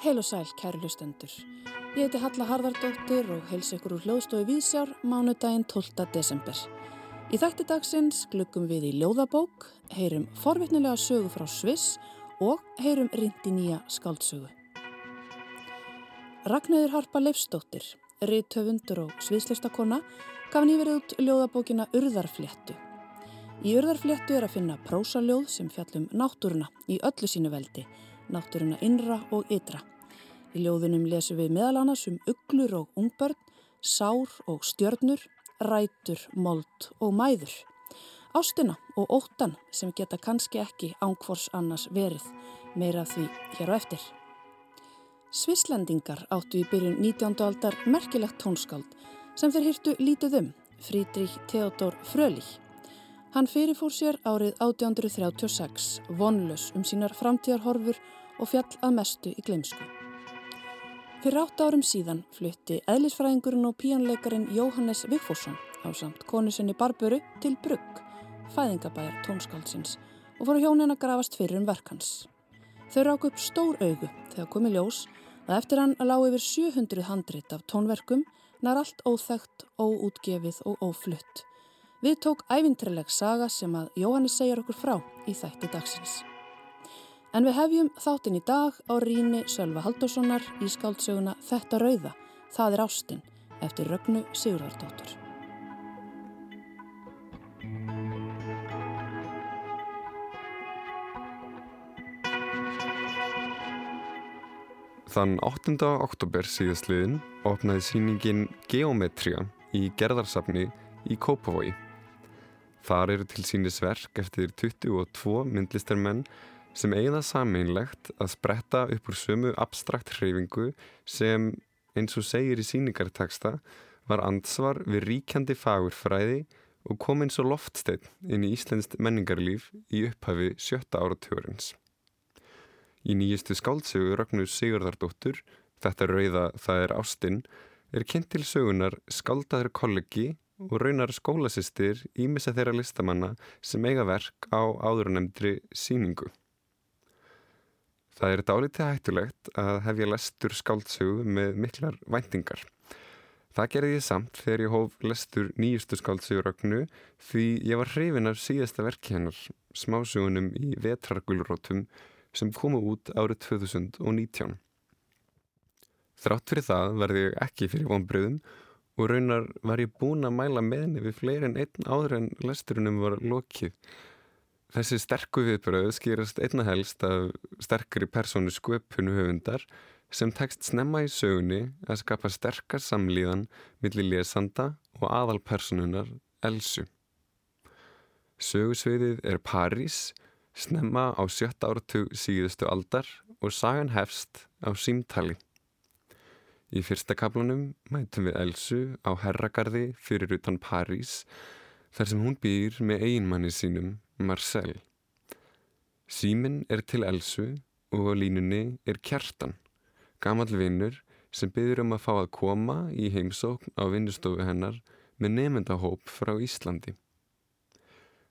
Heil og sæl, kæri hlustendur. Ég heiti Halla Harðardóttir og heils ykkur úr hljóðstofi Vísjár mánudaginn 12. desember. Í þætti dagsins glukkum við í ljóðabók, heyrum forvitnilega sögu frá Sviss og heyrum rindi nýja skáldsögu. Ragnæður Harpa Leifsdóttir, riðtöfundur og sviðslistakonna, gaf nýverið út ljóðabókina Urðarfléttu. Í Urðarfléttu er að finna prósaljóð sem fjallum náttúruna í öllu sínu veldi, náttúruna innra og ytra. Í ljóðunum lesum við meðal annars um uglur og ungbörn, sár og stjörnur, rætur, mold og mæður. Ástina og óttan sem geta kannski ekki ángfors annars verið, meira því hér á eftir. Svislendingar áttu í byrjun 19. aldar merkilegt tónskáld sem þeir hýrtu lítið um, Frídrík Theodor Frölich. Hann fyrirfór sér árið 1836, vonlös um sínar framtíðarhorfur og fjall að mestu í gleimsku. Fyrir átt árum síðan flutti eðlisfræðingurinn og píanleikarin Jóhannes Vigfússon á samt konusinni Barburu til Brugg, fæðingabæjar tónskáldsins og voru hjónin að grafast fyrir um verkans. Þau rák upp stór augu þegar komi ljós að eftir hann lág yfir 700 handrit af tónverkum nær allt óþægt, óútgefið og óflutt. Við tók ævintrileg saga sem að Jóhannes segjar okkur frá í þætti dagsins. En við hefjum þáttinn í dag á ríni Sölva Haldóssonar í skáldsöguna Þetta rauða, það er ástinn, eftir Rögnu Sigurðardóttur. Þann 8. oktober síðastliðin opnaði síningin Geometria í gerðarsafni í Kópavogi. Þar eru til sínis verk eftir 22 myndlistarmenn sem eigða sameinlegt að spretta upp úr sömu abstrakt hreyfingu sem, eins og segir í síningarteksta, var ansvar við ríkjandi fagurfræði og kom eins og loftsteinn inn í Íslandst menningarlíf í upphafi sjötta áratjórens. Í nýjistu skáldsögu Ragnús Sigurðardóttur, Þetta rauða það er ástinn, er kynnt til sögunar skáldaður kollegi og raunar skólasistir ímissa þeirra listamanna sem eiga verk á áðurnemndri síningu. Það er dálítið hættulegt að hefja lestur skáldsögu með miklar væntingar. Það gerði ég samt þegar ég hóf lestur nýjustu skáldsögurögnu því ég var hrifin af síðasta verki hennar, smásögunum í vetrargulrótum sem komu út árið 2019. Þrátt fyrir það verði ég ekki fyrir vonbröðum og raunar var ég búin að mæla meðni við fleiri en einn áður en lesturunum var lokið Þessi sterku viðbröð skýrast einna helst af sterkri persónu sköpunu höfundar sem tekst snemma í sögunni að skapa sterkar samlíðan millir lesanda og aðalpersonunar Elsu. Sögusviðið er París, snemma á sjötta áratug síðustu aldar og sagan hefst á símtali. Í fyrsta kaplunum mætum við Elsu á herragarði fyrir utan París þar sem hún býr með einmanni sínum Marcel. Símin er til Elsu og á línunni er Kjartan, gamal vinnur sem byður um að fá að koma í heimsókn á vinnustofu hennar með nefndahóp frá Íslandi.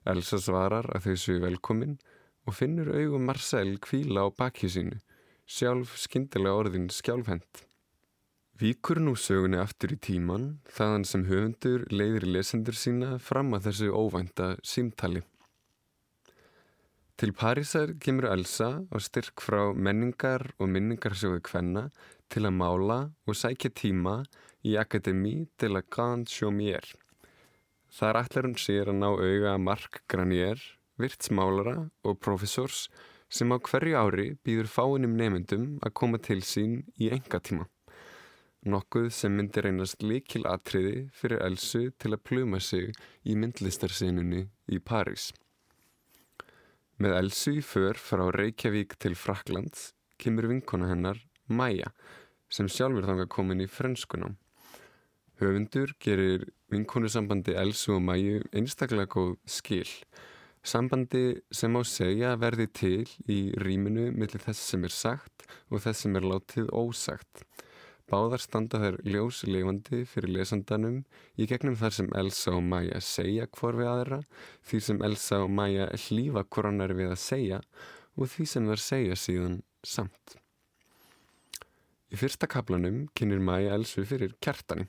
Elsa svarar að þau séu velkomin og finnur augum Marcel kvíla á bakju sínu, sjálf skindilega orðin skjálfhend. Víkur nú sögunni aftur í tíman þaðan sem höfundur leiðir lesendur sína fram að þessu óvænta símtali. Til Parísar kemur Elsa á styrk frá menningar og minningarsjóðu kvenna til að mála og sækja tíma í Akademi de la Grande Chaumière. Þar ætlar hún sér að ná auga Mark Granier, virtsmálara og profesors sem á hverju ári býður fáinum nefndum að koma til sín í enga tíma. Nokkuð sem myndir reynast líkil atriði fyrir Elsu til að pluma sig í myndlistarsinunni í París. Með Elsu í för frá Reykjavík til Fraklands kemur vinkona hennar Maja sem sjálfur þanga komin í frönskunám. Höfundur gerir vinkonusambandi Elsu og Maju einstaklega góð skil. Sambandi sem á segja verði til í rýminu millir þess sem er sagt og þess sem er látið ósagt. Báðar standa þær ljóslefandi fyrir lesandanum í gegnum þar sem Elsa og Maja segja hvor við aðra, því sem Elsa og Maja hlýfa hvornar við að segja og því sem þær segja síðan samt. Í fyrsta kaplanum kynir Mæja Elsu fyrir kjartani.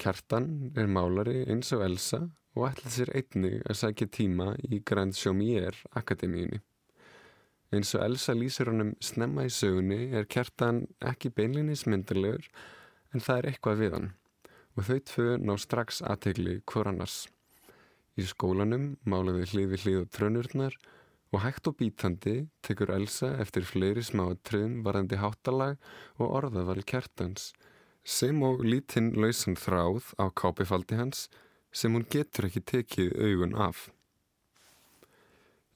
Kjartan er málari eins og Elsa og ætla sér einnig að sækja tíma í Grand Chaumier Akademíunni. Eins og Elsa lýsir honum snemma í sögunni er kjartan ekki beinlinis myndarlegur en það er eitthvað við hann og þau tvö ná strax aðtegli hvor annars. Í skólanum málaði hlið við hlið og trönurnar og hægt og bítandi tekur Elsa eftir fleiri smáatriðum varandi háttalag og orðaval kjartans sem og lítinn lausan þráð á kápifaldi hans sem hún getur ekki tekið augun af.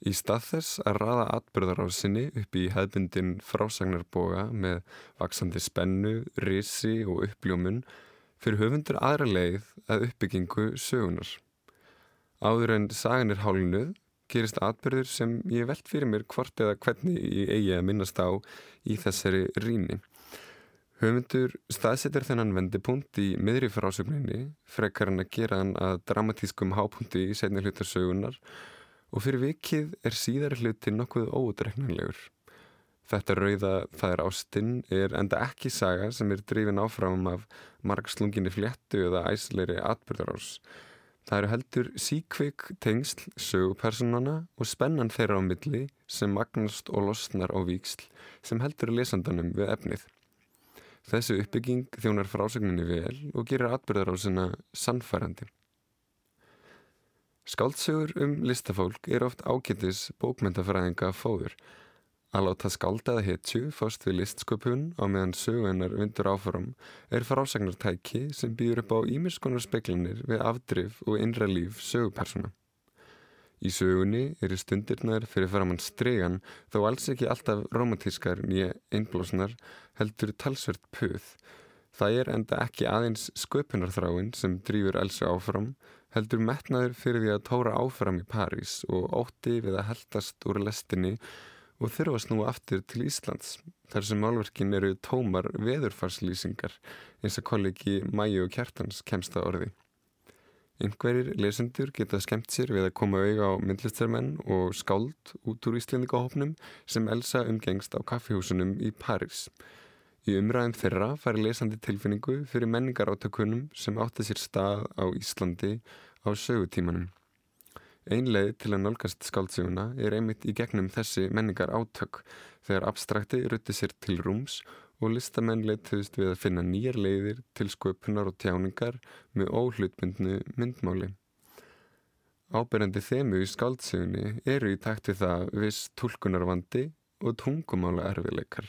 Í stað þess að raða atbyrðarásinni upp í hefbundin frásagnarboga með vaksandi spennu, risi og uppljómun fyrir höfundur aðra leið að uppbyggingu sögunar. Áður en sagan er hálnuð gerist atbyrður sem ég veld fyrir mér hvort eða hvernig ég eigi að minnast á í þessari ríni. Höfundur staðsetur þennan vendipunkt í miðri frásögninni frekar hann að gera hann að dramatískum hápunkti í setni hlutasögunar og fyrir vikið er síðar hluti nokkuð óutreiknanlegur. Þetta rauða það er ástinn er enda ekki saga sem er drifin áfram af margslunginni fléttu eða æsleiri atbyrðarás. Það eru heldur síkvik tengsl sögupersonana og spennan þeirra á milli sem magnast og losnar á víksl sem heldur lesandanum við efnið. Þessu uppbygging þjónar frásögninni vel og gerir atbyrðarásina sannfærandi. Skáldsögur um listafólk er oft ágættis bókmyndafræðinga fóður. Að láta skáldaða hetju fást við listsköpun á meðan sögunar vindur áfram er frásagnartæki sem býður upp á ímiskonar speklanir við afdrif og innra líf sögupersona. Í sögunni eru stundirnar fyrir framann stregan þó alls ekki alltaf romantískar nýja einblósnar heldur talsvert puð. Það er enda ekki aðeins sköpunarþráin sem drýfur Elsa áfram, heldur metnaður fyrir því að tóra áfram í París og ótti við að heldast úr lestinni og þurfa snú aftur til Íslands. Þar sem málverkin eru tómar veðurfarslýsingar eins og kollegi Mæju og Kjartans kemsta orði. Yngverir lesendur geta skemmt sér við að koma auðga á myndlistarmenn og skáld út úr Íslendingahopnum sem Elsa umgengst á kaffihúsunum í París. Í umræðin þeirra fari lesandi tilfinningu fyrir menningaráttakunum sem átti sér stað á Íslandi á sögutímanum. Einleið til að nálgast skáldsöguna er einmitt í gegnum þessi menningar átök þegar abstrakti rutti sér til rúms og listamenn leittuðist við að finna nýjar leiðir til sköpunar og tjáningar með óhlutbundnu myndmáli. Áberandi þemu í skáldsögunni eru í takti það viss tólkunarvandi og tungumála erfileikar.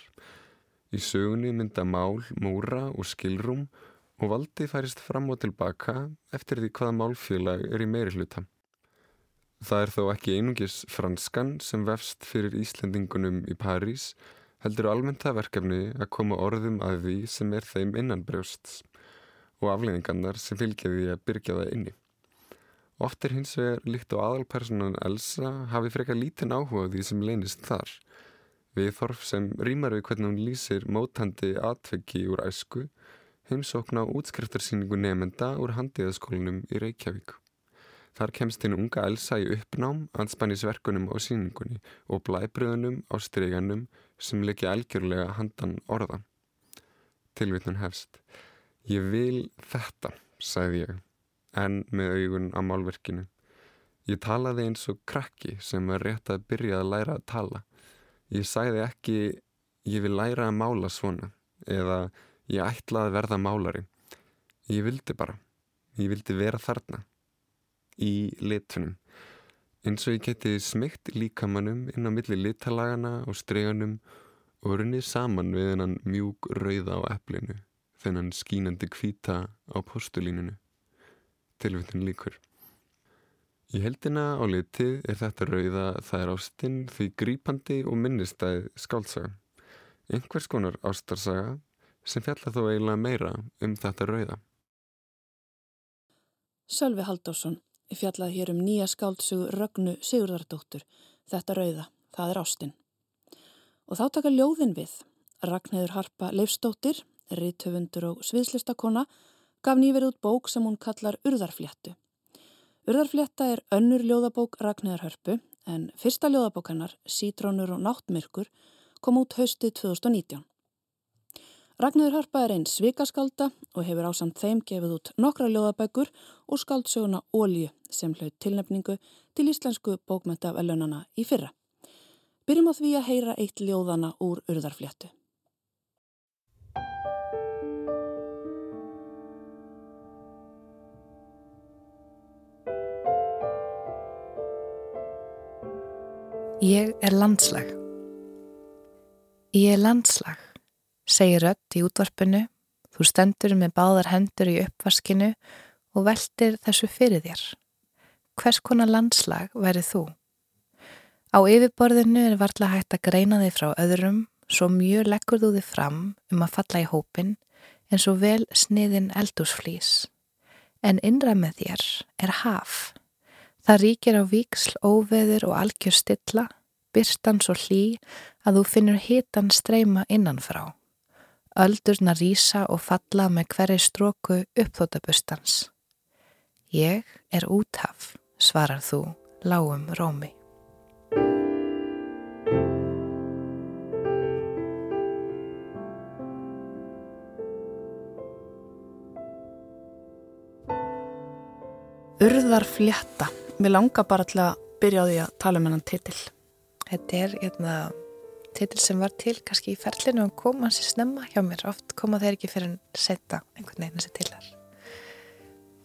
Í sögunni mynda mál, múra og skilrúm og valdi færist fram og tilbaka eftir því hvaða málfélag er í meiri hluta. Það er þó ekki einungis franskan sem vefst fyrir Íslendingunum í París heldur almennt það verkefni að koma orðum að því sem er þeim innan brjósts og afleiðingarnar sem fylgja því að byrja það inni. Oft er hins vegar líkt á aðalpersonan Elsa hafi freka lítinn áhuga því sem leynist þar. Við þorf sem rýmar við hvernig hún lýsir mótandi atveggi úr æsku heimsókna útskriftarsýningu nefenda úr handiðaskólinum í Reykjavík. Þar kemst hinn unga Elsa í uppnám, anspannisverkunum á síningunni og blæbröðunum á stryganum sem leikja algjörlega handan orða. Tilvitnun hefst. Ég vil þetta, sagði ég, en með augun á málverkinu. Ég talaði eins og krakki sem var rétt að byrja að læra að tala. Ég sagði ekki, ég vil læra að mála svona, eða ég ætla að verða málari. Ég vildi bara, ég vildi vera þarna, í litunum eins og ég geti smygt líkamannum inn á milli litalagana og streganum og runnið saman við hennan mjúk rauða á eplinu, þennan skínandi kvíta á postulínunu. Tilvittin líkur. Í heldina á litið er þetta rauða það er ástinn því grípandi og minnistæð skáltsaga. Einhvers konar ástarsaga sem fjalla þó eiginlega meira um þetta rauða. Sölvi Haldásson fjallaði hér um nýja skáldsögu Rögnu Sigurðardóttur, Þetta rauða, það er ástinn. Og þá taka ljóðin við. Ragnæður Harpa Leifstóttir, rítöfundur og sviðslistakona, gaf nýverið út bók sem hún kallar Urðarfléttu. Urðarflétta er önnur ljóðabók Ragnæður Hörpu en fyrsta ljóðabókannar, Sítrónur og náttmyrkur, kom út haustið 2019. Ragnarður Harpa er einn svikaskalda og hefur ásamt þeim gefið út nokkra ljóðabækur og skaldsöguna Ólju sem hlaut tilnefningu til íslensku bókmentavelunana í fyrra. Byrjum á því að heyra eitt ljóðana úr urðarfléttu. Ég er landslag. Ég er landslag, segir rött í útvarpinu, þú stendur með báðar hendur í uppvaskinu og veldir þessu fyrir þér. Hvers konar landslag værið þú? Á yfirborðinu er varðla hægt að greina þig frá öðrum, svo mjög leggur þú þig fram um að falla í hópin en svo vel sniðin eldúsflís. En innra með þér er haf. Það ríkir á víksl, óveður og algjör stilla, byrstan svo hlý að þú finnur hitan streyma innanfrá. Öldurna rýsa og falla með hverju stróku uppþótabustans. Ég er úthaf, svarar þú, lágum rómi. Urðarflétta. Mér langar bara til að byrja á því að tala um hennan titil. Þetta er eitna, titil sem var til kannski í ferlinu og koma hans í snemma hjá mér. Oft koma þeir ekki fyrir að setja einhvern veginn þessi tilar.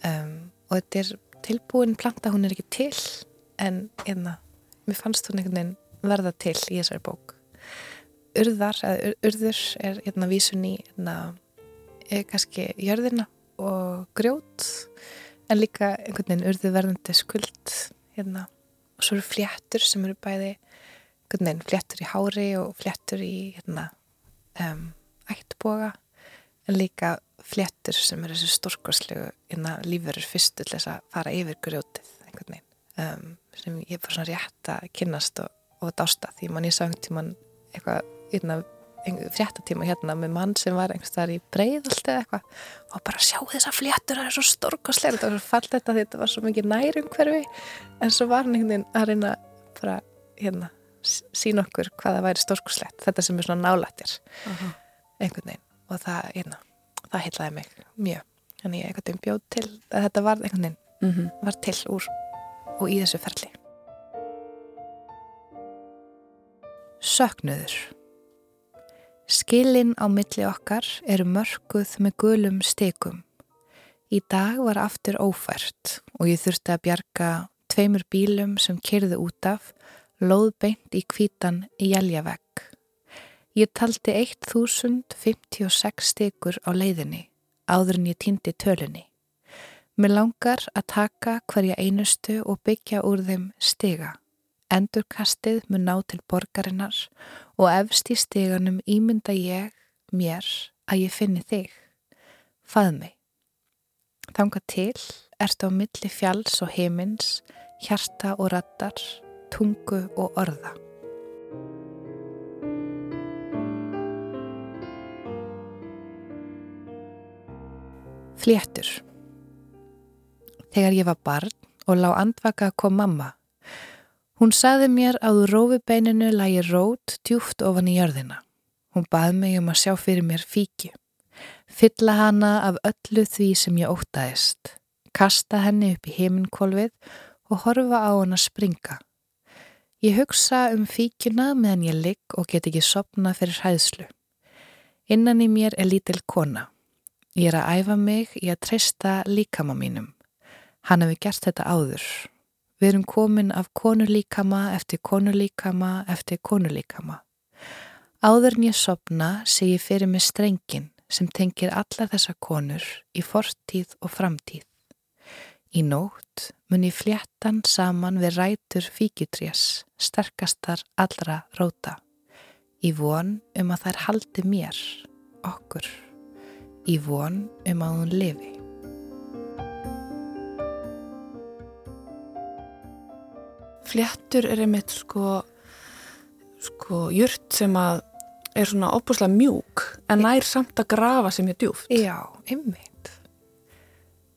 Um, og þetta er tilbúin planta, hún er ekki til en eitna, mér fannst hún einhvern veginn verða til í þessari bók. Urðar, eða urður er eitna, vísun í er kannski jörðina og grjót en líka einhvern veginn urðu verðandi skuld hérna. og svo eru fléttur sem eru bæði einhvern veginn fléttur í hári og fléttur í hérna, um, ættboga. En líka fléttur sem eru þessu stórkoslegu hérna, lífurur fyrstu til þess að fara yfir grjótið einhvern veginn. Um, sem ég fór svona rétt að kynast og, og dásta því. Mann ég sá einhvern tíman eitthvað hérna fréttatíma hérna með mann sem var einhvers þar í breiðaldi eða eitthvað og bara sjá þessa fléttur, það er svo storkosleir þetta var svo fallet þetta því þetta var svo mikið nærum hverfi en svo var hann einhvern veginn að reyna bara hérna sína okkur hvaða væri storkoslegt þetta sem er svona nálættir. Uh -huh. einhvern veginn. Og það, hérna, það heitlaði mig mjög. Þannig ég einhvern veginn bjóð til að þetta var einhvern veginn mm -hmm. var til úr og í þessu ferli. Söknuður Skilin á milli okkar eru mörguð með gulum stekum. Í dag var aftur ófært og ég þurfti að bjarga tveimur bílum sem kyrðu út af, loðbeint í kvítan í jæljavegg. Ég taldi 1056 stekur á leiðinni, áður en ég týndi tölunni. Mér langar að taka hverja einustu og byggja úr þeim stiga. Endurkastið mun ná til borgarinnar og efst í steganum ímynda ég mér að ég finni þig. Fað mig. Þanga til ertu á milli fjalls og heimins, hjarta og rattar, tungu og orða. Fléttur. Þegar ég var barn og lág andvaka kom mamma Hún saði mér að úr rófubeininu lægi rót djúft ofan í jörðina. Hún bað mig um að sjá fyrir mér fíkju. Fylla hana af öllu því sem ég ótaðist. Kasta henni upp í heiminkólfið og horfa á hana springa. Ég hugsa um fíkjuna meðan ég ligg og get ekki sopna fyrir hæðslu. Innan í mér er lítil kona. Ég er að æfa mig í að treysta líkama mínum. Hann hefur gert þetta áður Við erum komin af konulíkama eftir konulíkama eftir konulíkama. Áður en ég sopna sé ég fyrir mig strengin sem tengir alla þessa konur í fortíð og framtíð. Í nótt mun ég fléttan saman við rætur fíkjutrés, sterkastar allra róta. Í von um að þær haldi mér, okkur. Í von um að hún lifi. Fléttur er einmitt sko, sko jurt sem að er svona opuslega mjúk en nær samt að grafa sem er djúft. Já, einmitt.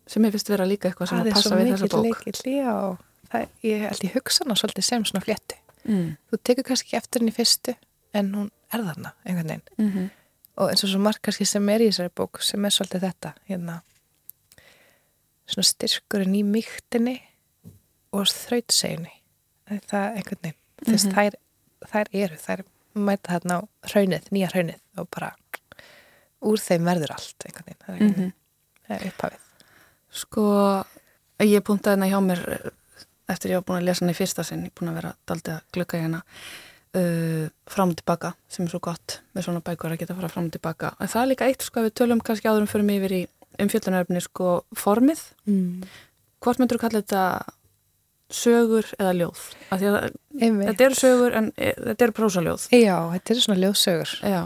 Sem ég finnst vera líka eitthvað sem að, að passa við þessa bók. Leikil, já, það, ég held ég hugsa hana svolítið sem svona fléttu. Mm. Þú tekur kannski ekki eftir henni fyrstu en hún er þarna einhvern veginn. Mm -hmm. Og eins og svo margt kannski sem er í þessari bók sem er svolítið þetta, hérna, svona styrkurinn í mýktinni og þrautseginni. Það er einhvern veginn. Veist, Mhm. þær, þær eru, þær mæta þarna á hraunið, nýja hraunið og bara úr þeim verður allt einhvern veginn. Það er, það er upphafið. Sko, ég puntaði hérna hjá mér eh, eftir ég var búin að lesa hana í fyrsta sinn, ég er búin að vera daldið að glukka í hana uh, fram og tilbaka, sem er svo gott með svona bækur að geta að fara fram og tilbaka. En það er líka eitt, sko, að við tölum kannski áðurum fyrir mig yfir í umfjöldunaröfni, sko, formið. Mm. Hvort myndur þú kalla þetta sögur eða ljóð? Að þetta eru sögur en e, þetta eru prósaljóð. Já, þetta eru svona ljóðsögur. Já.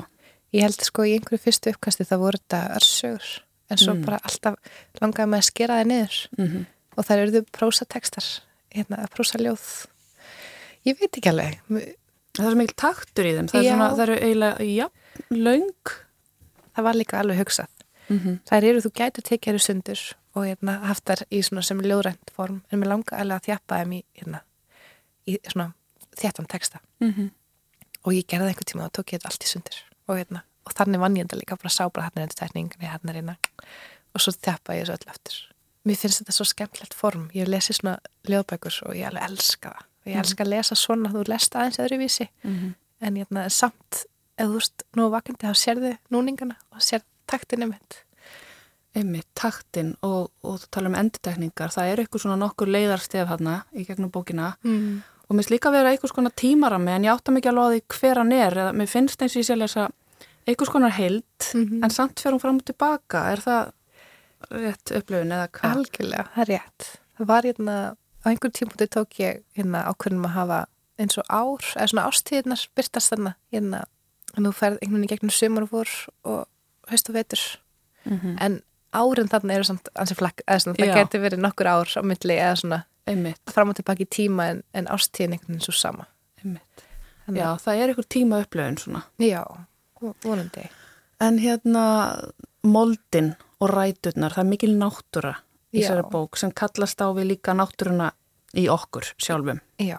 Ég held sko í einhverju fyrstu uppkasti það voru þetta örsögur en svo Mm. bara alltaf langaði með að skera það niður Mm og það eru prósatekstar, hérna, prósaljóð. Ég veit ekki alveg. Það er svo mikil taktur í þeim. Það, er svona, það eru eiginlega, já, löng. Það var líka alveg hugsað. Mm -hmm. Það eru, þú gætu tekið eru sundur og hérna, haft þær í svona sem ljóðrænt form en mér langaði alveg að þjappa þeim í, hérna, í svona þjættan teksta og ég gerði einhvern tíma og tók ég þetta allt í sundur og, hérna, og þannig vann ég þetta líka bara sá bara hann er þetta tekning, hann er hérna og svo þjappa ég þessu öll eftir. Mér finnst þetta svo skemmtilegt form. Ég hef lesið svona ljóðbækur og ég alveg elska það. Og ég Mhm. elska að lesa svona, þú lest aðeins öðruvísi. Mm En hérna, samt, ef þú veist, nú vakandi þá sérðu núningana og sérð taktinu mitt. Einmitt, taktin og, og þú tala um endutekningar. Það er eitthvað svona nokkur leiðarstef hérna í gegnum bókina Mm. og mér finnst líka að vera eitthvað svona tímarami en ég átta mikið alveg á því hver hann er eða mér finnst eins og ég sé að lesa eitthvað svona heild Mhm. en samt fer hún fram og tilbaka. Er það rétt upplifun eða hvað? Algjörlega, það er rétt. Það var hérna, á einhverjum tímpúti tók ég hérna ákveðnum að hafa eins og ár, eða svona ástíðnar byrtast þarna, hérna, en þú ferð einhvern veginn í gegnum sumar og vor og haust og vetur. Mm En árin þarna eru samt ansi flakk, eða svona, það geti verið nokkur ár á milli eða svona Einmitt, fram og tilbaki í tíma en, en ástíðin einhvern veginn svo sama. Þannig- Já, það er eitthvað tíma upplifun svona. Já, vonandi. En hérna moldin og ræturnar, það er mikil náttúra í þessari bók sem kallast á við líka náttúruna í okkur sjálfum. Já,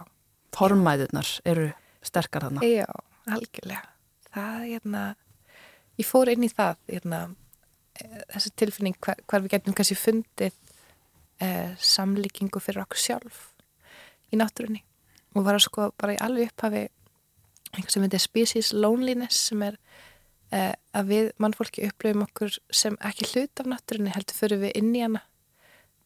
Formæðurnar eru sterkar þarna. já, algjörlega. Það, hérna, ég fór inn í það, hérna, þessi tilfinning hvar, hvar við getum kannski fundið eh, samlíkingu fyrir okkur sjálf í náttúrunni og var að sko bara í alveg upphafi einhver sem heitir species loneliness sem er eh, að við mannfólki upplifum okkur sem ekki hlut af náttúrunni heldur fyrir við inn í hana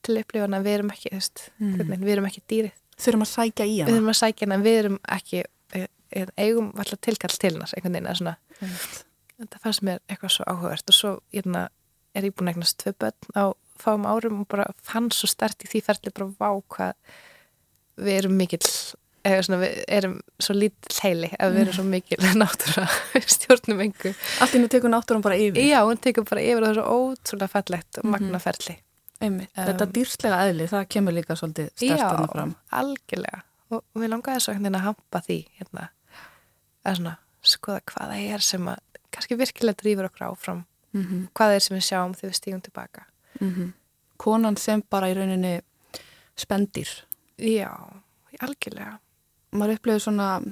til að hana að við erum ekki, veist, Mm. hvernig, við erum ekki dýrið Þurfum að sækja í við hana. erum að sækja hana, við erum ekki eh, eigum alltaf tilkall til hennar einhvern veginn að svona, Einmitt. þetta fannst mér eitthvað svo áhugavert og svo hérna, er ég búin að eignast tvö börn á fáum árum og bara fann svo stert í því ferli bara vá hvað við erum mikill eða svona við erum svo lítill heili ef við erum svo mikil náttúra við stjórnum engu Allt innu tekur náttúran bara yfir. já, hún tekur bara yfir og það er svo ótrúlega fallegt og Mhm. magna ferli Einmitt. Um, Þetta dýrslega eðli, það kemur líka svolítið stert já, þarna fram. algjörlega og, og mér langaði svo veginn að hampa því hérna, að svona skoða hvað það er sem að kannski virkilega drýfur okkur áfram Mm -hmm. hvað það er sem við sjáum þegar við stígum tilbaka Konan sem bara í rauninni spendir. já, algjörlega Maður upplifir svona,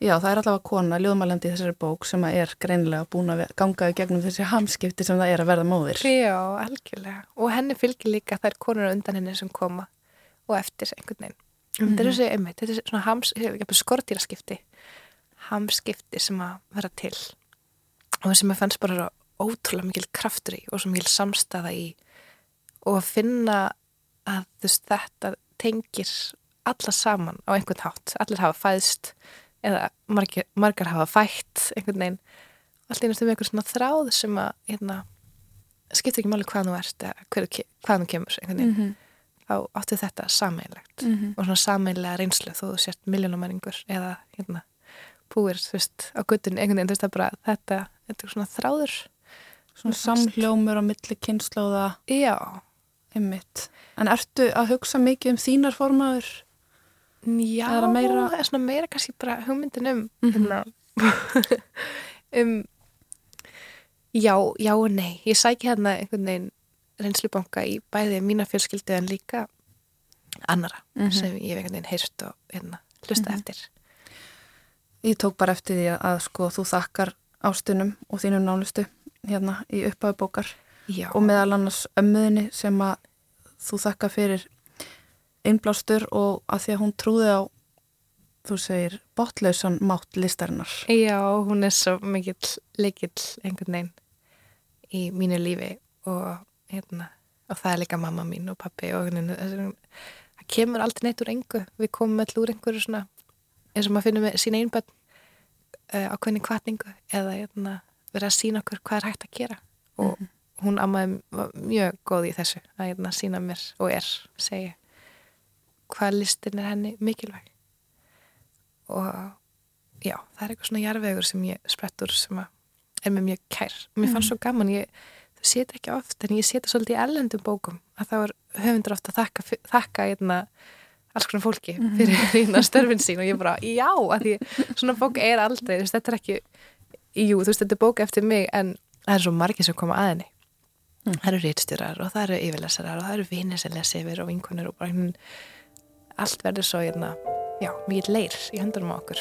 já það er allavega kona, ljóðmælandi í þessari bók sem er greinilega búin að vera- ganga í gegnum þessi hamskipti sem það er að verða móðir. já, algjörlega og henni fylgir líka þær konur undan henni sem koma og eftir einhvern veginn mm -hmm. þetta er þessi, einmitt, þetta er svona hams, skortýraskipti hamskipti sem að vera til og sem ég fannst bara ótrúlega mikil kraftur í og svo mikil samstaða í. Og að finna að veist, þetta tengir alla saman á einhvern hátt. Allir hafa fæðst eða margir, margar hafa fætt einhvern veginn. Allt einhvern veginn með einhvern svona þráð sem að hérna, skiptir ekki máli hvað þú ert eða hver, hvað þú kemur einhvern veginn. -hmm. þá áttu þetta sameinlegt Mm -hmm. og svona sameinlega reynslu þó þú sért miljónamæringur eða hérna púir, þú veist, á guttunni einhvern veginn, þú veist, er bara þetta, þetta er svona þráður Svona samhljómur á milli kynnslóða, Já, einmitt. En ertu að hugsa mikið um þínar formaður? já, Er það meira- það er svona meira kannski bara hugmyndin um Mhm. hérna, um já, já og nei ég sæki hérna einhvern veginn reynslubanka í bæði mína fjölskyldu en líka annara Mhm. sem ég hef einhvern veginn heyrt og hérna, hlusta Mhm. eftir Ég tók bara eftir því að sko þú þakkar ástunum og þínum nánustu hérna í upphafi bókar Já, og meðal annars ömmuðinni sem að þú þakka fyrir innblástur og að því að hún trúði á þú segir botlausan mátt listarinnar. Já, hún er svo mikill leikill einhvern veginn í mínu lífi og, hérna, og það er líka mamma mín og pappi og hérna, það kemur aldrei neitt úr engu. Við komum all úr einhverju svona eins og maður finnur með sína einbönn uh, ákveðni kvartningu eða hérna, vera að sína okkur hvað er hægt að gera. Og hún ammaði var mjög góð í þessu að hérna, sína mér og er, segja hvað listin er henni mikilvæg. Og já, það er eitthvað svona jarvegur sem ég sprettur sem er mér mjög kær. Mér fannst svo gaman, ég það þetta ekki oft, en ég sé þetta svolítið í ellendum bókum, að þá er höfundur ofta að þakka, þakka einna alls konar fólki fyrir hérna störfin sín og ég bara, já, að því svona bók er aldrei, þetta er ekki jú, þú veist, þetta er bók eftir mig en það er svo margir sem koma að henni. Það eru rítstjórar og það eru yfirlesarar og það eru vinir sem lesa yfir og vinkunir og bara hérna, allt verður svo hérna, já, mikið leir í höndunum á okkur.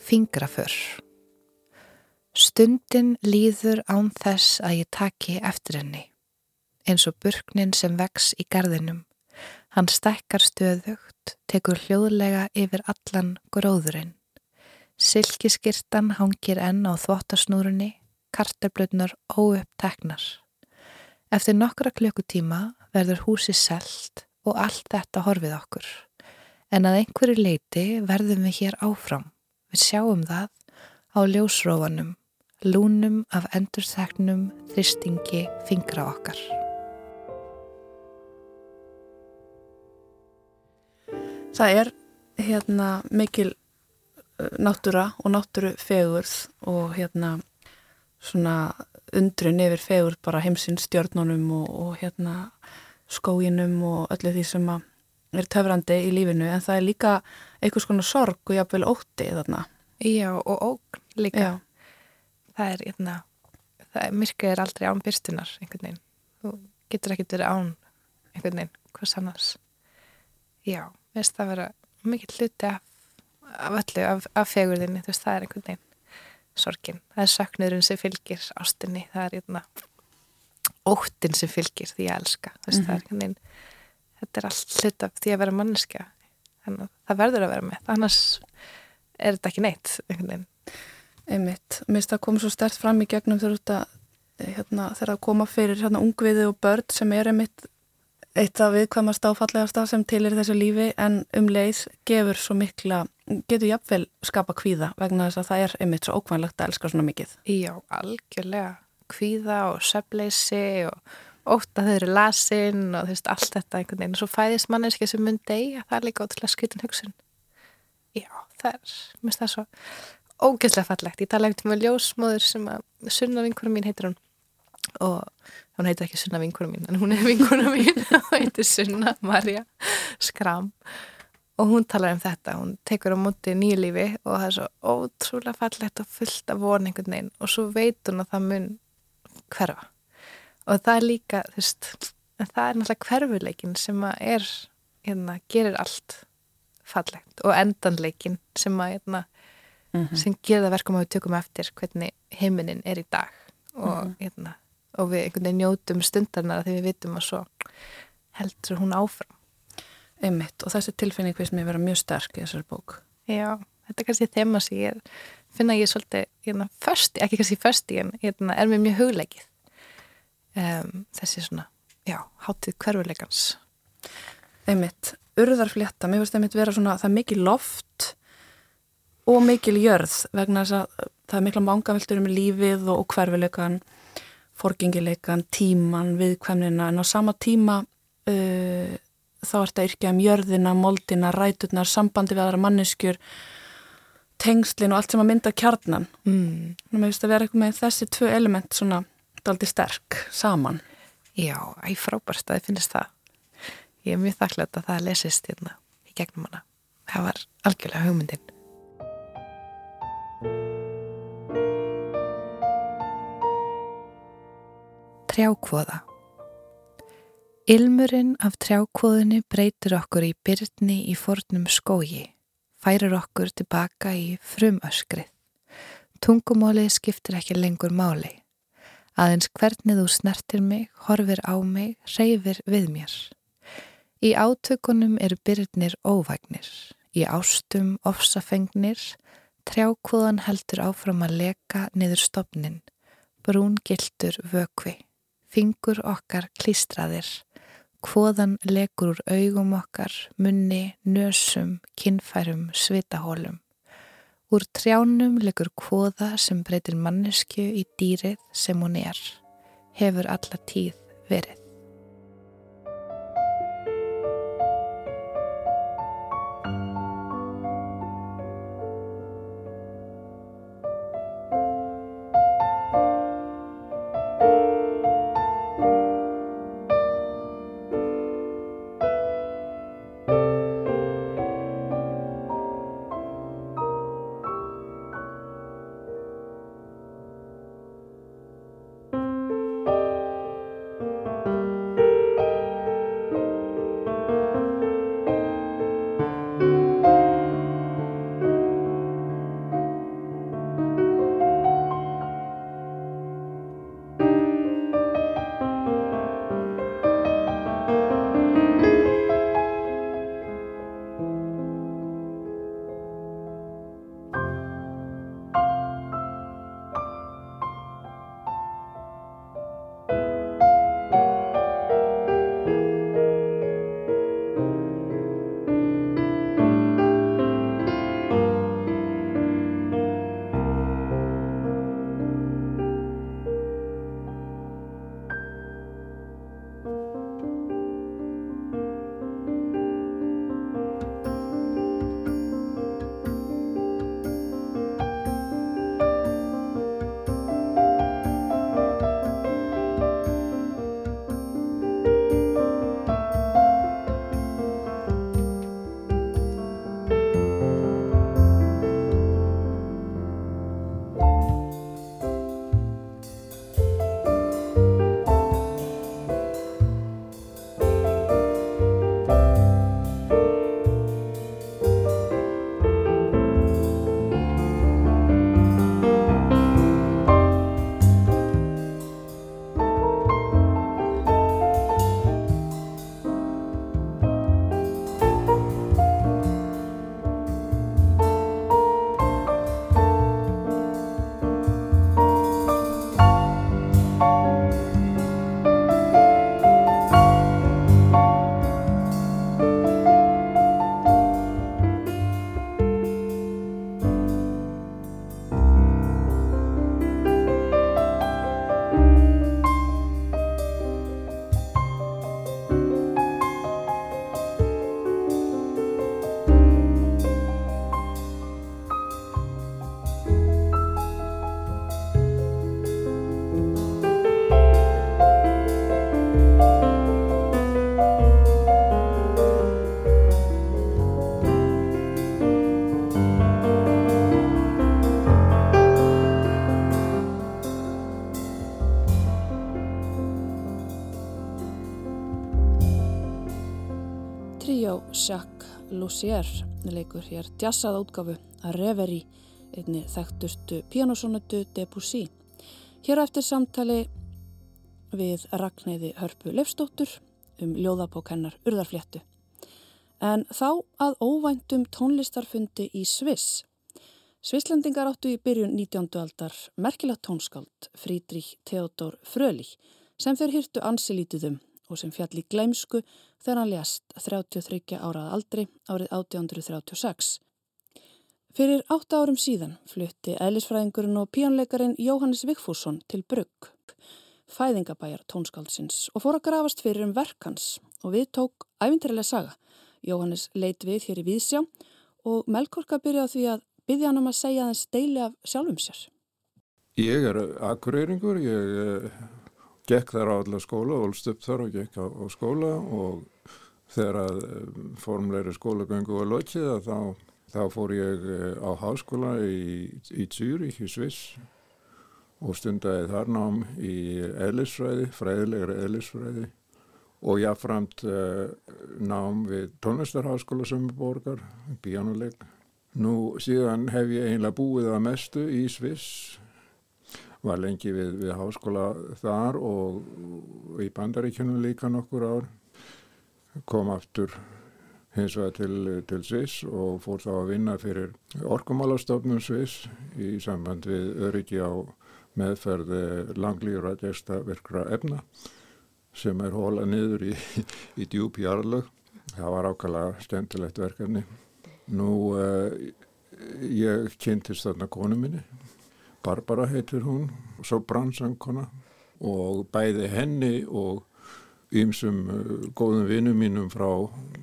Fingraför. Stundin líður án þess að ég taki eftir henni. Eins og burknin sem vex í garðinum. Hann stækkar stöðugt, tekur hljóðlega yfir allan gróðurinn. Silkiskirtan hangir enn á þvottasnúrunni, kartablutnar óuppteknar. Eftir nokkra klukkutíma verður húsi selt og allt þetta horfið okkur. En að einhverju leiti verðum við hér áfram. Við sjáum það á ljósrófanum, lúnum af endurþeknum þristingi fingra okkar. Það er hérna mikil náttúra og náttúru fegurð og hérna svona undrun yfir fegurð bara heimsins stjörnunum og, og hérna skóginum og öllu því sem er töfrandi í lífinu en það er líka einhvers konar sorg og jáfnvel ótti þarna. Já, og ógn líka. Já, Það er, hérna, það er, aldrei án byrstunar, einhvern veginn. Þú getur ekkert verið án, einhvern veginn, hvers annars. Já, finnst það að vera mikill hluti af, af öllu, af, af fegurðinni, veist, það er einhvern veginn sorgin. Það er söknurinn sem fylgir ástinni, það er, hérna, óttin sem fylgir því að elska, veist, það er einhvern veginn, þetta er allt hlut af því að vera manneskja. Þannig að það verður að vera með, annars er þetta ekki neitt, einmitt. Mér finnst það komið svo stert fram í gegnum þegar hérna, þegar að koma fyrir hérna ungviði og börn sem er einmitt eitt af viðkvæmast áfallegasta sem til er þessu lífi en um leið gefur svo mikla, getur jafnvel skapa kvíða vegna þess að það er einmitt svo ókvænlegt að elska svona mikið. Já, algjörlega. Kvíða og söfleysi og ótt að þau eru lasin og þú veist, allt þetta einhvern veginn. Og svo fæðist manneski sem mun deyja, það er líka ótrúlega skritin hugsun. Já, það er, mér finnst það svo ógeðslega fallegt. Ég tala ekkert um að ljósmóður sem að sunna vinkunum mín heitir hún og hún heitir ekki sunna vinkunum mín en hún er vinkunum mín og heitir sunna Marja Skram og hún talar um þetta, hún tekur á móti nýjulífi og það er svo ótrúlega fallegt og fullt af von einhvern veginn. Og svo veit hún að það mun hverfa. Og það er líka, þú veist það er náttúrulega hverfuleikin sem að er, hérna, gerir allt fallegt. Og endanleikin sem að, hérna, sem gerir það verkum að við tökum eftir hvernig heiminin er í dag. Og, hérna, og við einhvern veginn njótum stundarnar þegar við vitum að svo heldur hún áfram Einmitt og þessi tilfinning finnst mér vera mjög sterk í þessari bók. Já, þetta er kannski þema sem ég finna ég svolítið hérna, fösti, ekki kannski fösti en hérna, er mér mjög hugleikið um, þessi svona, já, hátíð hverfuleikans Einmitt, urðarflétta, mér finnst einmitt vera svona það er mikil loft og mikil jörð vegna þess að það er mikla mangaveltur um lífið og, og hverfileikan, forgengileikan, tíman, viðkvæmnina en á sama tíma uh, þá ert að yrkja um jörðina, moldina, ræturnar, sambandi við aðra manneskjur, tengslin og allt sem að mynda kjarnan. mm. Mér finnst að vera eitthvað með þessi tvö element svona daldi sterk saman. Já, æ, frábært að þið finnist það ég er mjög þakklægt að það lesist hérna í gegnum hana það var algjörlega hugmyndin Trjákvoða Ilmurinn af trjákvóðinni breytir okkur í byrni í fornum skógi, færir okkur tilbaka í frumöskrið. Tungumálið skiptir ekki lengur máli. Aðeins hvernig þú snertir mig, horfir á mig, reyfir við mér. Í átökunum eru byrnir óvægnir, í ástum ofsafengnir, trjákvóðan heldur áfram að leka niður stopnin, brún gildur vökvi, fingur okkar klístraðir, Hvoðan lekur úr augum okkar, munni, nösum, kinnfærum, svitahólum. Úr trjánum lekur hvoða sem breytir mannesku í dýrið sem hún er, hefur alla tíð verið. Lussier leikur hér jazzað útgafu að reveri einni þekktustu pianosónutu Debussy. Hér eftir samtali við Ragnæði Hörpu Leifstóttur um ljóðabók hennar Urðarfléttu. En þá að óvæntum tónlistarfundi í Sviss. Svisslendingar áttu í byrjun 19. aldar merkilagt tónskáld Frídrík Theodor Frölich sem þeir hýrtu ansilítiðum og sem fjall í gleimsku þegar hann lést 33 árað aldri árið 1836. Fyrir 8 árum síðan flutti eðlisfræðingurinn og píanleikarin Jóhannes Vigfússon til Brugg, fæðingabæjar tónskáldsins og fór að grafast fyrir um verkans og við tók æfintilega saga. Jóhannes leit við hér í Víðsjá og Melkorka byrja á því að byggja hann um að segja þess deili af sjálfum sér. Ég er akureyringur, ég gekk þar á alla skóla, ólst upp þar og gekk á, á skóla og þegar að eh, formleiri skólagöngu var lokið þá, þá fór ég eh, á háskóla í, í Zürich í Sviss og stundæði þar nám í eðlisfræði, fræðilegra eðlisfræði og jáfnframt uh, nám við tónlistarháskóla Sömmuborgar, bíjánuleik. Nú síðan hef ég einlega búið að mestu í Sviss, var lengi við, við háskóla þar og í bandaríkjunum líka nokkur ár, kom aftur hins vegar til, til Sviss og fór þá að vinna fyrir orkumálastofnum Sviss í samband við öryggi á meðferði langlýra gesta virkra efna sem er hóla niður í, í djúb jarlög. Það var ákvæmlega stendilegt verkefni. Nú, eh, ég kynntist þarna konu minni, Barbara heitir hún, svo brannsangkona og bæði henni og ímsum uh, góðum vinnum mínum frá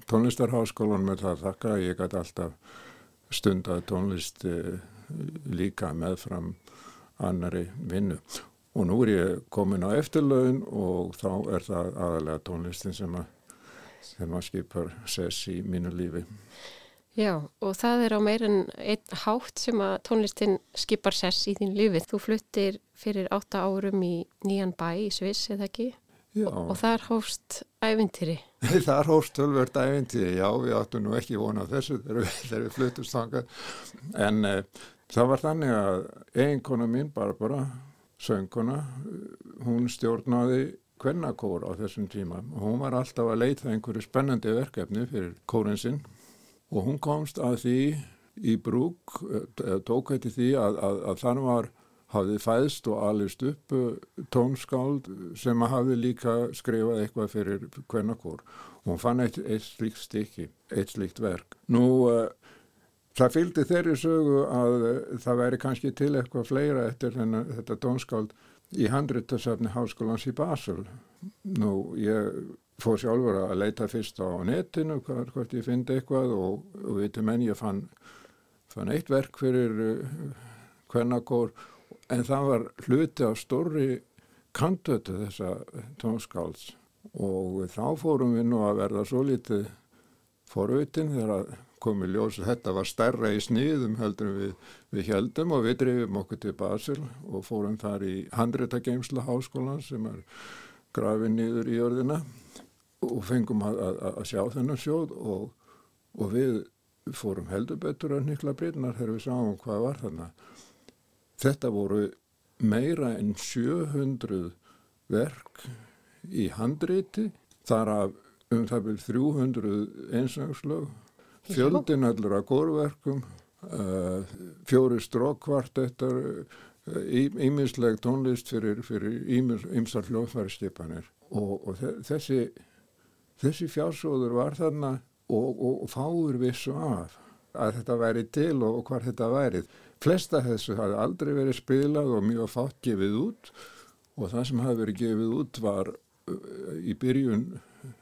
tónlistarháskólan með það þakka að ég gæti alltaf stundað tónlist uh, líka meðfram annari vinnu. Og nú er ég komin á eftirlaun og þá er það aðalega tónlistin sem að, sem að skipar sess í mínu lífi. Já, og það er á meirin einn hátt sem að tónlistin skipar sess í þín lífi. Þú fluttir fyrir átta árum í nýjan bæ í Sviss, eða ekki? Já. Og þar hófst ævintýri. þar hófst tölvört ævintýri, já, við áttum nú ekki vona þessu þegar við, við fluttum stangað. En uh, það var þannig að eiginkona mín, Barbara, sönguna, hún stjórnaði kvennakór á þessum tíma og hún var alltaf að leita einhverju spennandi verkefni fyrir kórin sinn og hún komst að því í brúk, eh, tók hætti því að, að, að þann var hafði fæðst og alist upp tónskáld sem hafði líka skrifað eitthvað fyrir kvennakór og hún fann eitt, eitt slíkt stykki, eitt slíkt verk. Nú, uh, það fylgdi þeirri sögu að það væri kannski til eitthvað fleira eftir þennan, þetta tónskáld í handrittasafni Háskólans í Basel. Nú, ég fór sjálfur að leita fyrst á netinu hvort ég fyndi eitthvað og, og veitum menn ég fann, fann eitt verk fyrir uh, kvennakór en það var hluti á stórri kantötu þessa tónskálds og þá fórum við nú að verða svo litið forvitin þegar komið ljós þetta var stærra í sniðum heldur við, við heldum og við drifum okkur til Basel og fórum þar í handréttageimsla háskólan sem er grafið nýður í jörðina og fengum að, að, að sjá þennan sjóð og, og við fórum heldur betur að nýkla breytnar þegar við sáum hvað var þarna. Þetta voru meira en 700 verk í handreiti, þar af um það byrjum 300 einsangslög, fjöldin allur að górverkum, uh, fjóri strókkvartettar, ímisleg uh, tónlist fyrir, ímsar hljóðfæristipanir og, og þessi, þessi fjársóður var þarna og, og, og fáur vissu af að þetta væri til og hvað þetta værið. Flesta þessu hafi aldrei verið spilað og mjög fátt gefið út og það sem hafi verið gefið út var uh, í byrjun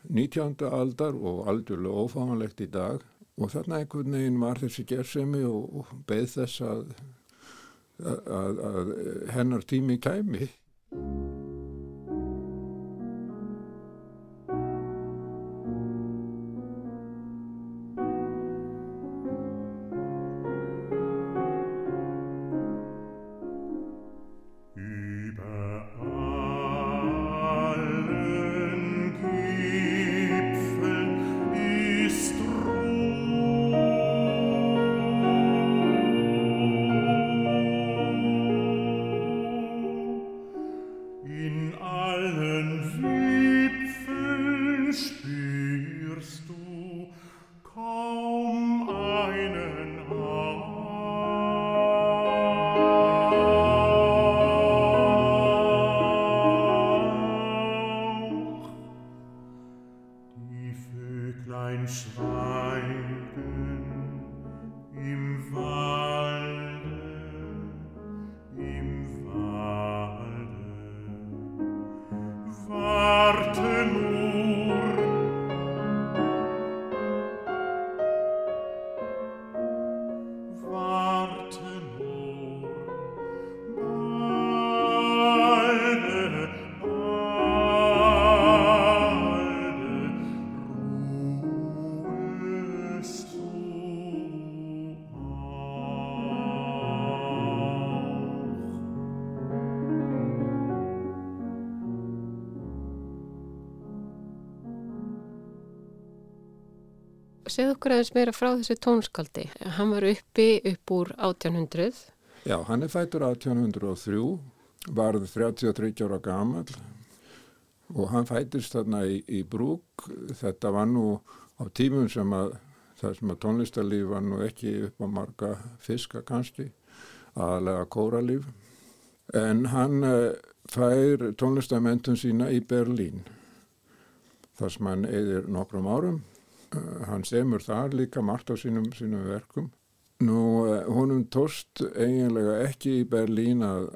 19. aldar og aldurlega ófámanlegt í dag og þarna einhvern veginn var þessi gerðsemi og, og beð þess að, að, að hennar tími kæmi. Segð okkur aðeins meira frá þessu tónskaldi. Hann var uppi upp úr 1800. Já, hann er fættur 1803, varð 33 ára gamal og hann fættist þarna í, í brúk. Þetta var nú á tímum sem að það sem að tónlistarlíf var nú ekki upp á marga fiska kannski, aðalega kóralíf. En hann uh, fær tónlistarmentun sína í Berlín þar sem hann eðir nokkrum árum. Uh, hann semur þar líka margt á sínum, sínum verkum. Nú, uh, honum tóst eiginlega ekki í Berlín að,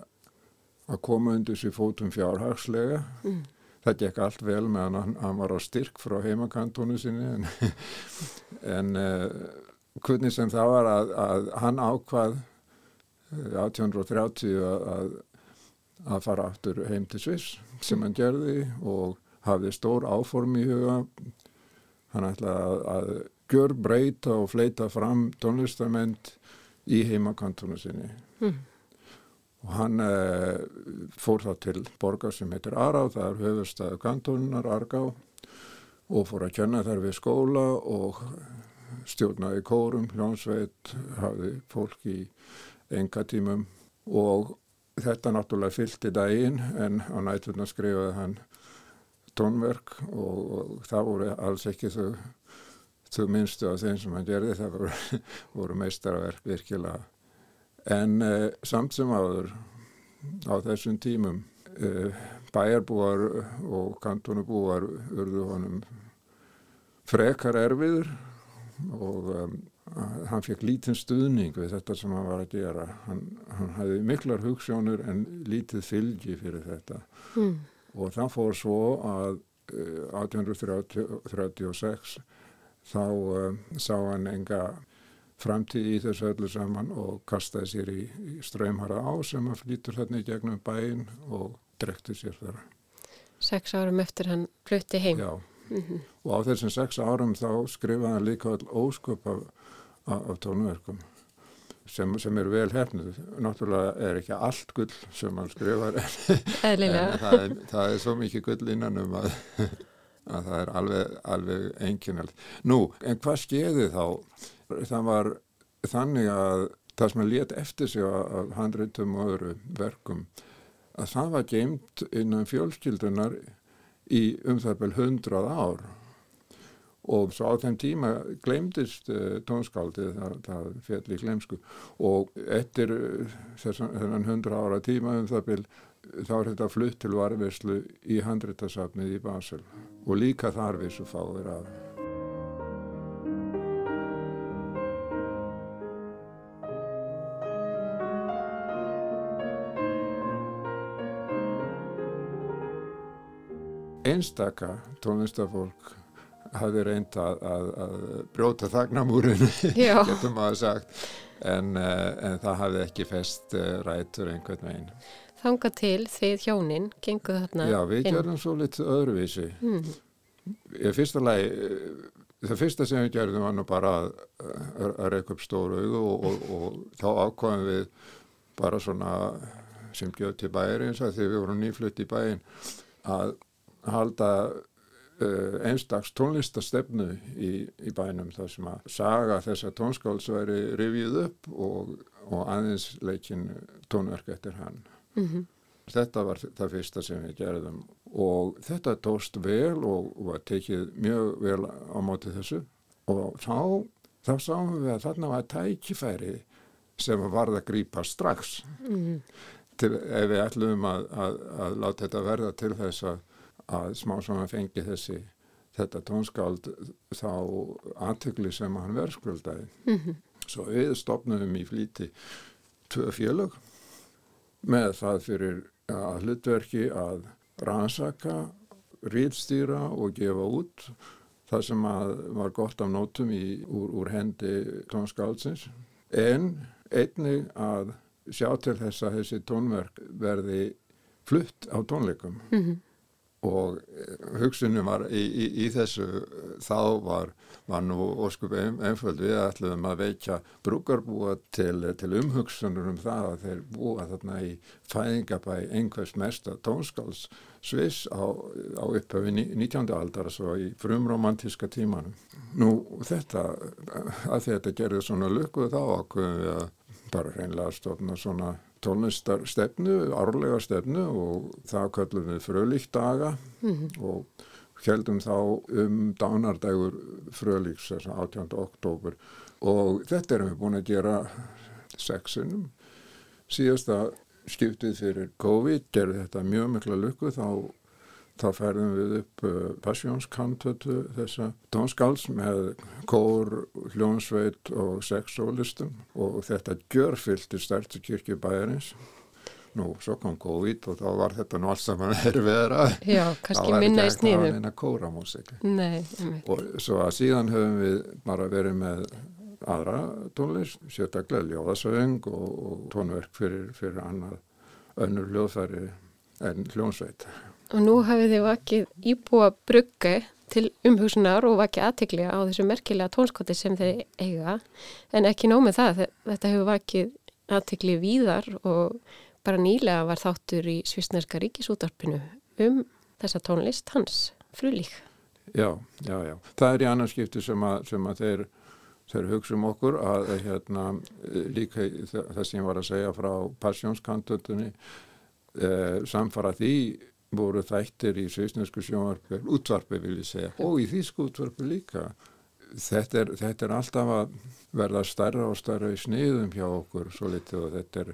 að koma undir sér fótum fjárhagslega. Mm. Það gekk allt vel meðan hann, hann var á styrk frá heimakantónu sinni en, en uh, hvernig sem það var að, að hann ákvað 1830 að, að fara aftur heim til Sviss sem hann gerði og hafði stór áform í huga hann ætlaði að, gjör breyta og fleita fram tónlistament í heimakantónu sinni mm. og hann eh, fór þá til borgar sem heitir Ará, það er höfustæðu kantónunar Argá og fór að kjanna þær við skóla og stjórnaði kórum, hljónsveit hafði fólk í enga tímum og þetta náttúrulega fylgti daginn en á nætturna skrifaði hann tónverk og, og það voru alls ekki þau, þau minnstu af þeim sem hann gerði, það voru, voru meistarverk virkilega. En eh, samt sem áður á þessum tímum eh, bæjarbúar og kantonubúar urðu honum frekar erfiður og um, hann fekk lítinn stuðning við þetta sem hann var að gera hann, hann hafði miklar hugssjónur en lítið fylgi fyrir þetta mm. Og það fór svo að uh, 1836 þá uh, sá hann enga framtíð í þessu öllu saman og kastaði sér í, í ströymhara á sem hann flýtur þarna í gegnum bæin og drekti sér þar. Seks árum eftir hann flutti heim. Já. Mm -hmm. og á þessum sex árum þá skrifaði hann líka all ósköp af, af tónverkum sem, sem er vel hefnið náttúrulega er ekki allt gull sem hann skrifar en, það, er, það er svo mikið gull innan um að, að það er alveg, alveg enginald. Nú, en hvað skeiði þá? Það var þannig að það sem að létt eftir sig af handreitum og öðru verkum að það var geimt innan fjölskyldunar í um það vel hundrað ár og svo á þeim tíma glemdist uh, tónskaldið, það, það fjall í glemsku og eftir uh, þennan hundra ára tíma um það vel þá er þetta flutt til varfislu í handréttasafnið í Basel og líka þar vissu fáir af. Einstaka tónlistafólk hafði reynd að, að, að brjóta þagnamúrin, getur maður sagt, en, en það hafði ekki fest rætur einhvern veginn. Þanga til þið hjónin, genguð þarna inn? Já, við inn. gerðum svo litið öðruvísi. Mm. Fyrsta lagi, það fyrsta sem við gerðum var nú bara að, að reyka upp stóru auðu og, og, og þá ákvæmum við bara svona sem gjöð til bæri eins og því við vorum nýflutt í bæin að halda uh, einstags tónlistastefnu í, í bænum þar sem að saga þessa tónskáls væri rivið upp og, og aðeins leikin tónverk eftir hann. Mm -hmm. Þetta var það fyrsta sem við gerðum og þetta tóst vel og var tekið mjög vel á móti þessu og þá, þá sáum við að þarna var tækifæri sem varð að grípa strax mm -hmm. til, ef við ætlum að, að, að láta þetta verða til þess að að smá svona fengi þessi þetta tónskáld þá aðtökli sem hann verðskuldaði. Mm -hmm. Svo við stopnum í flíti tvö félög með það fyrir að hlutverki að rannsaka, rýðstýra og gefa út það sem var gott af nótum í, úr, úr hendi tónskáldsins en einni að sjá til þess að þessi tónverk verði flutt á tónleikum. Mm -hmm og hugsunum var í, í, í þessu þá var, var nú óskup einföld við ætlum að veikja brúkarbúa til, til umhugsunum um það að þeir búa þarna í fæðingabæ einhvers mesta tónskáls sviss á, á upphöfi 19. aldar svo í frumromantíska tímanum. Nú þetta, að þetta gerði svona lukkuð þá ákveðum við að bara reynlega stofna svona tónlistarstefnu, árlega stefnu og það kallum við frölíkt daga mm -hmm. og heldum þá um dánardægur frölíks, þess að 18. oktober og þetta erum við búin að gera sexunum síðasta skiptið fyrir COVID gerði þetta mjög mikla lukku þá, þá færðum við upp uh, passjónskantötu þessa tónskáls með kór, hljónsveit og sexólistum og þetta gjörfylgti stærstu kirkju bæjarins Nú, svo kom COVID og þá var þetta nú alls saman erfiðra. Já, kannski minna í sniðu. Það var ekki að kóra músiki. Nei. Og svo að síðan höfum við bara verið með aðra tónlist, sérstaklega ljóðasöng og, og tónverk fyrir, fyrir annað önnur ljóðfæri en hljónsveit. Og nú hafið þið vakið íbúa brugge til umhugsunar og vakið aðtegli á þessu merkilega tónskoti sem þeir eiga en ekki nómið það, þetta hefur vakið aðtegli víðar og bara nýlega var þáttur í Svísnerska ríkisútarpinu um þessa tónlist hans, frulík. Já, já, já. Það er í annarskipti sem að, sem að þeir þeir hugsa um okkur að hérna, líka það sem ég var að segja frá passjónskantötunni eh, samfara því voru þættir í sveisnesku sjónvarpi útvarpi vil ég segja og í þýsku útvarpi líka. Þetta er, þetta er alltaf að verða starra og starra í sniðum hjá okkur svo litið og þetta er,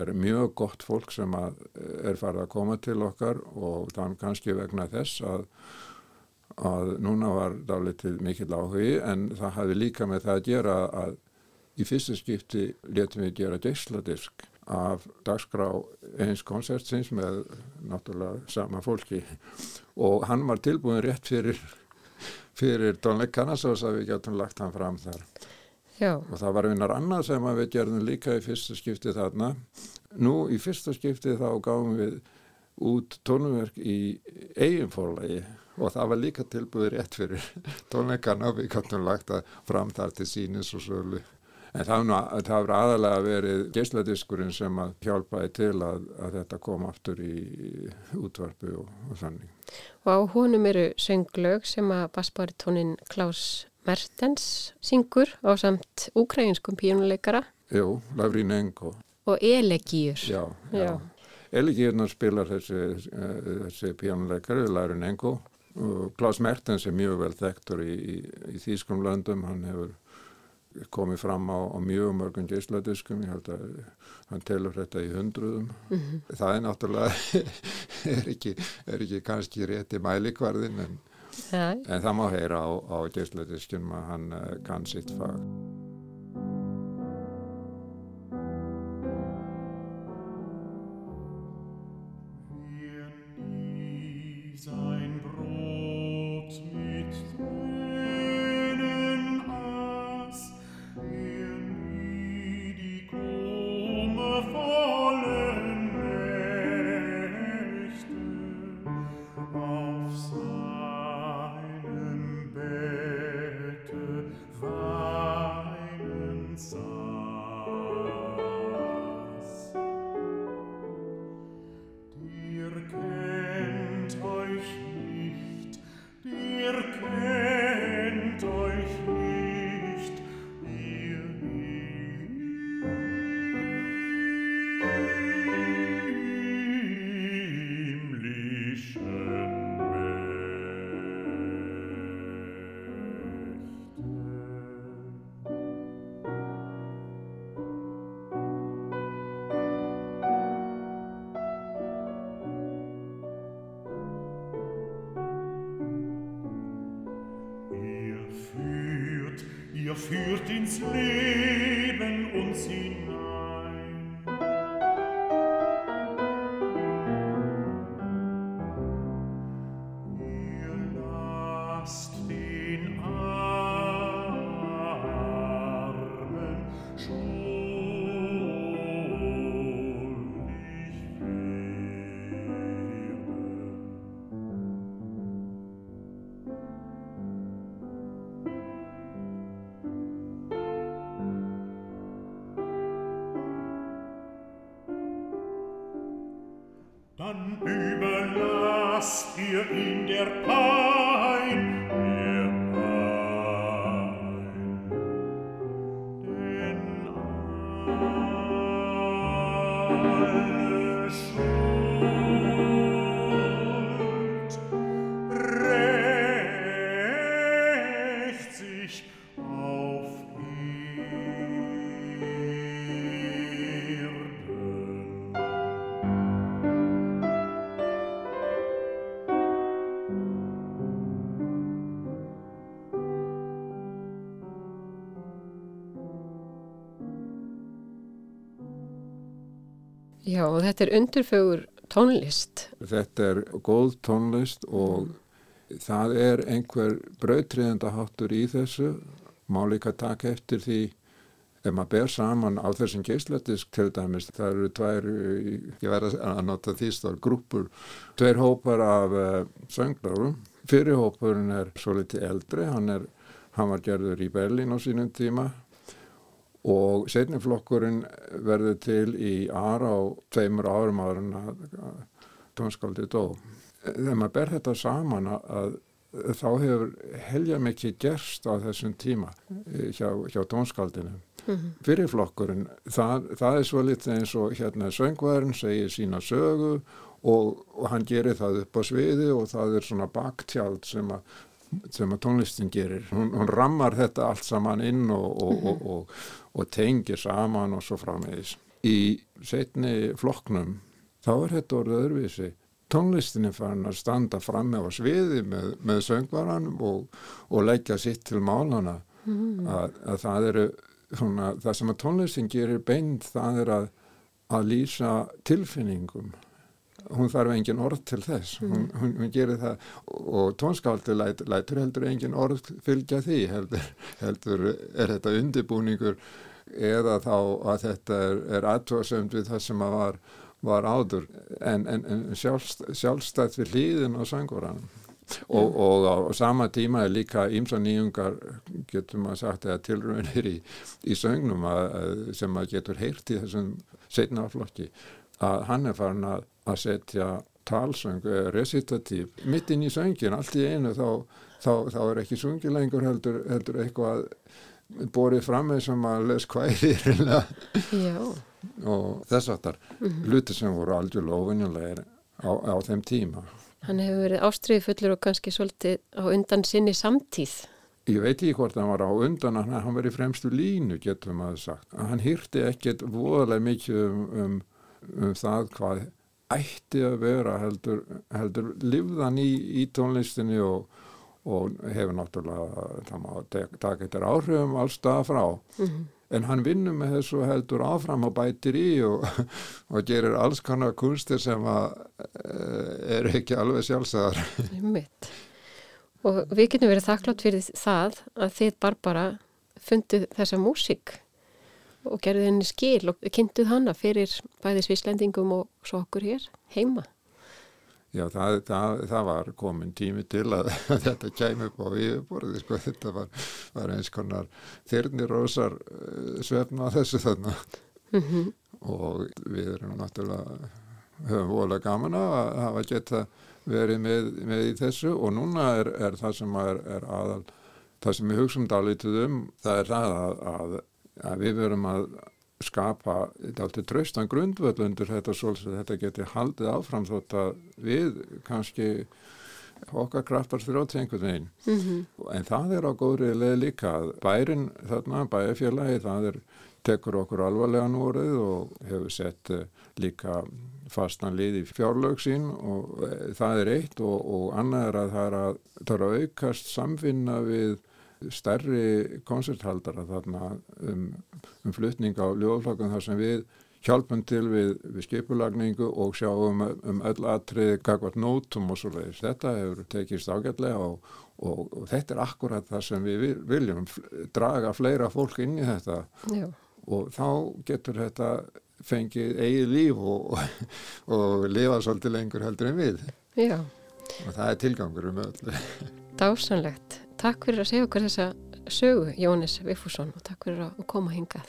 er mjög gott fólk sem er farið að koma til okkar og þann kannski vegna þess að að núna var dálitið mikill áhugi en það hafi líka með það að gera að í fyrsta skipti letum við gera geysladisk af dagskrá eins koncertsins með náttúrulega sama fólki. Og hann var tilbúin rétt fyrir fyrir tónleikana svo að við getum lagt hann fram þar. Já. og það var einar annað sem við gerðum líka í fyrsta skipti þarna. Nú í fyrsta skipti þá gáum við út tónverk í eiginfórlegi og það var líka tilbúið rétt fyrir tónleikana við kantum lagt það fram þar til sínis og sölu en það var aðalega verið geysladiskurinn sem að hjálpaði til að, að þetta kom aftur í útvarpu og, og sannig Og á honum eru sönglög sem að basbaritónin Klaus Mertens syngur á samt ukrainskum pínuleikara Jú, Lavrín Engo Og elegýr Já, já, já. Elegýrna spilar þessi, þessi pínuleikari, Lavrín Engo Klaus Mertens er mjög vel þekktur í, í, í Þýskum löndum, hann hefur komið fram á, á mjög mörgum geysladiskum, ég held að hann telur þetta í hundruðum. Mm -hmm. Það er náttúrulega, er ekki, er ekki kannski rétti mælikvarðin en, en það má heyra á, á geysladiskum að hann uh, kann sitt fag. führt ins Leben uns in Já, og þetta er undurfögur tónlist. Þetta er góð tónlist og það er einhver brautriðendaháttur í þessu. Má líka taka eftir því ef maður ber saman á þessum geisladisk til dæmis. Það eru tvær, ég verða að nota því stór, grúpur, tveir hópar af uh, sönglarum. Fyrir hópurinn er svo litið eldri, hann, er, hann var gerður í Berlín á sínum tíma og setni flokkurinn verður til í Ara á tveimur árum áður en að tónskaldið dó. Þegar maður ber þetta saman að, þá hefur helja mikið gerst á þessum tíma eh, hjá, hjá tónskaldinu. Fyrir flokkurinn, það, það er svo litið eins og hérna söngvarinn segir sína sögu og, og hann gerir það upp á sviði og það er svona baktjald sem að sem að tónlistin gerir. Hún, hún rammar þetta allt saman inn og, og, og, og, og tengir saman og svo framvegis. Í setni flokknum þá er þetta orðið öðruvísi. Tónlistin er farin að standa framme á sviði með, með söngvaran og leggja sitt til málana. Mm. Að, að það eru svona, það sem að tónlistin gerir beint það er að, að lýsa tilfinningum hún þarf engin orð til þess. Hún, hún, hún gerir það. Og tónskáldi læt, lætur heldur engin orð fylgja því heldur, heldur er þetta undibúningur eða þá að þetta er, er aðtóðsönd við það sem að var, var áður. En, en, en sjálfst, sjálfstætt við hlýðin og sangvaranum. Og, og á sama tíma er líka ímsa nýjungar getur maður sagt eða tilraunir í, í söngnum að, sem maður getur heyrt í þessum setna flokki að hann er farin að, að setja talsöng, recitatív mitt inn í söngin, allt í einu þá, þá, þá er ekki sungi lengur heldur, heldur eitthvað borið fram með sem að les hværi og þess aftar mm -hmm. hluti sem voru algjörlega ofinjulegir á, á þeim tíma. Hann hefur verið ástriði fullur og kannski svolítið á undan sinni samtíð. Ég veit ekki hvort hann var á undan hann, hann í fremstu línu getum að sagt. Hann hýrti ekkert voðalega mikið um, um, um það hvað ætti að vera heldur, heldur livðan í, í tónlistinni og, og hefur náttúrulega taka eitthvað áhrifum allstað frá. Mm -hmm. en hann vinnur með þessu heldur áfram og bætir í og, og gerir alls konar kunstir sem að er ekki alveg sjálfsæðar Mitt og við getum verið þakklátt fyrir það að þið Barbara funduð þessa músík og gerðuð henni skil og kynntuð hana fyrir bæði svislendingum og svo okkur hér heima. Já, það, það, það var komin tími til að, að þetta kæmi upp á yfirborði, sko, þetta var, var eins konar þyrnirósar uh, svefna þessu þarna mm -hmm. og við erum náttúrulega, höfum volið gaman að hafa geta verið með, með í þessu og núna er, er það sem er, er aðal, það sem við hugsaum dálítið um, það er það að, að að við verum að skapa alltaf traustan grundvöld undir þetta svolítið að þetta geti haldið áfram þótt að við kannski okkar kraftar þrótt einhvern veginn mm -hmm. en það er á góðri leið líka bærin þarna, bæjarfélagi það er, tekur okkur alvarlega núrið og hefur sett uh, líka fastan lið í fjárlög sín og uh, það er eitt og, og annað er að það er að, það er að aukast samfinna við stærri koncerthaldara þarna um, um flutning á ljóðflokkum þar sem við hjálpum til við, við skipulagningu og sjáum um, um öll atrið kakvart nótum og svo leiðis. Þetta hefur tekist ágætlega og, og, og þetta er akkurat það sem við viljum draga fleira fólk inn í þetta Já. og þá getur þetta fengið eigið líf og, og lifa svolítið lengur heldur en við. Já. Og það er tilgangur um öll. Dásanlegt. Takk fyrir að segja okkur þessa sögu Jónis Viffússon og takk fyrir að koma hingað.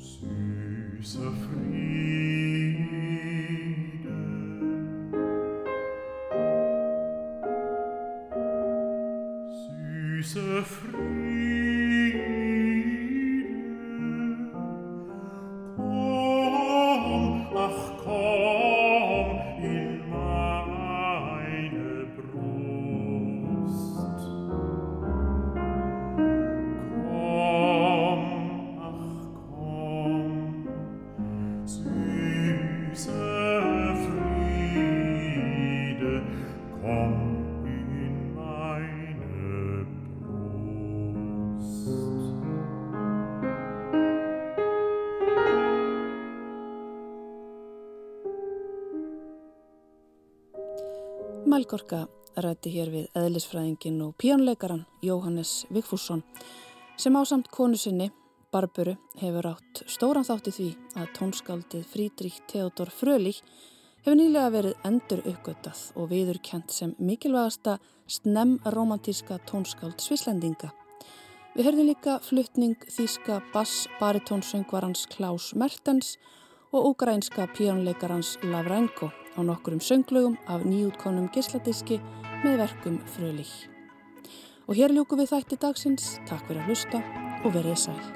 Sýsa fríde Sýsa fríde Melgorka rætti hér við eðlisfræðingin og píjónleikaran Jóhannes Vigfússon sem ásamt konu sinni, Barburu, hefur átt stóran þátti því að tónskaldið Frídrík Theodor Frölich hefur nýlega verið endur uppgötað og viðurkent sem mikilvægasta snemromantíska tónskald Svislendinga. Við hörðum líka fluttning þýska bass-baritónsöngvarans Klaus Mertens og úgrænska píjónleikarans Lavrenko á nokkurum sönglögum af nýjútkonum gisladiski með verkum Frölich. Og hér ljúku við þætti dagsins, takk fyrir að hlusta og verið sæl.